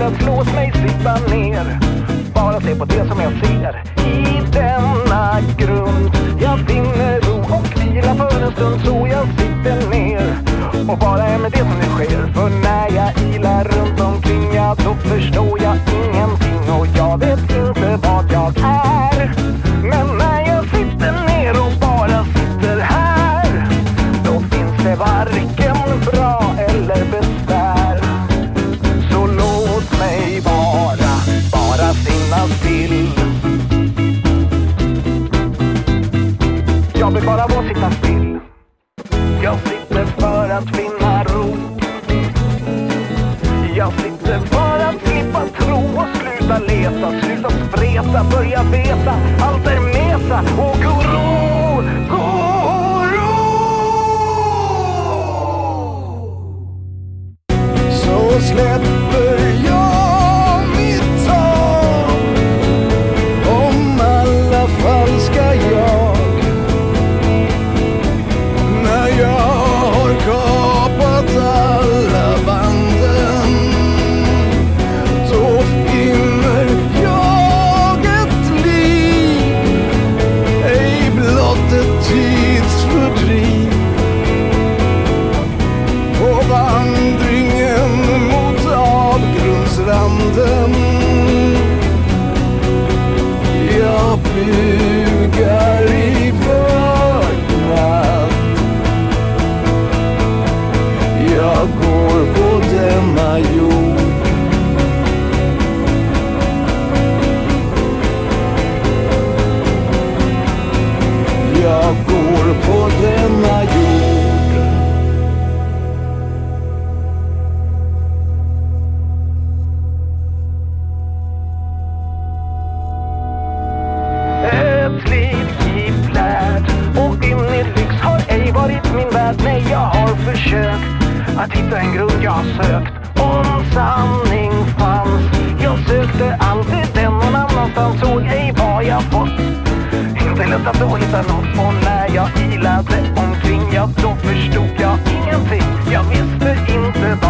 istället låt mig sitta ner. Bara se på det som jag ser i denna grund. Jag finner ro och vila för en stund så jag sitter ner och bara är med det som nu sker. För när jag ilar runt omkring ja, då förstår Jag vill bara vara sitta still. Jag sitter för att finna ro. Jag sitter för att slippa tro och sluta leta, sluta spreta, börja veta. Allt är meta och goro, Jag går på denna jord. Jag går på denna jord. Ett liv i flärd och in i lyx har ej varit min värld. Nej, jag har försökt att hitta en grund jag sökt. Om sanning fanns. Jag sökte alltid den någon annanstans, såg ej vad jag fått. Inte lätt att då hitta något och när jag ilade omkring, ja då förstod jag ingenting. Jag visste inte vad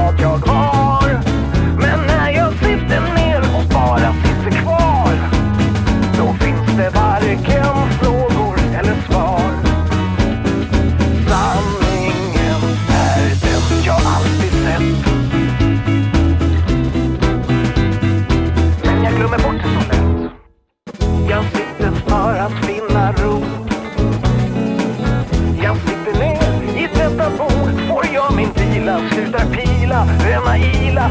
ila, slutar pila, bränna ila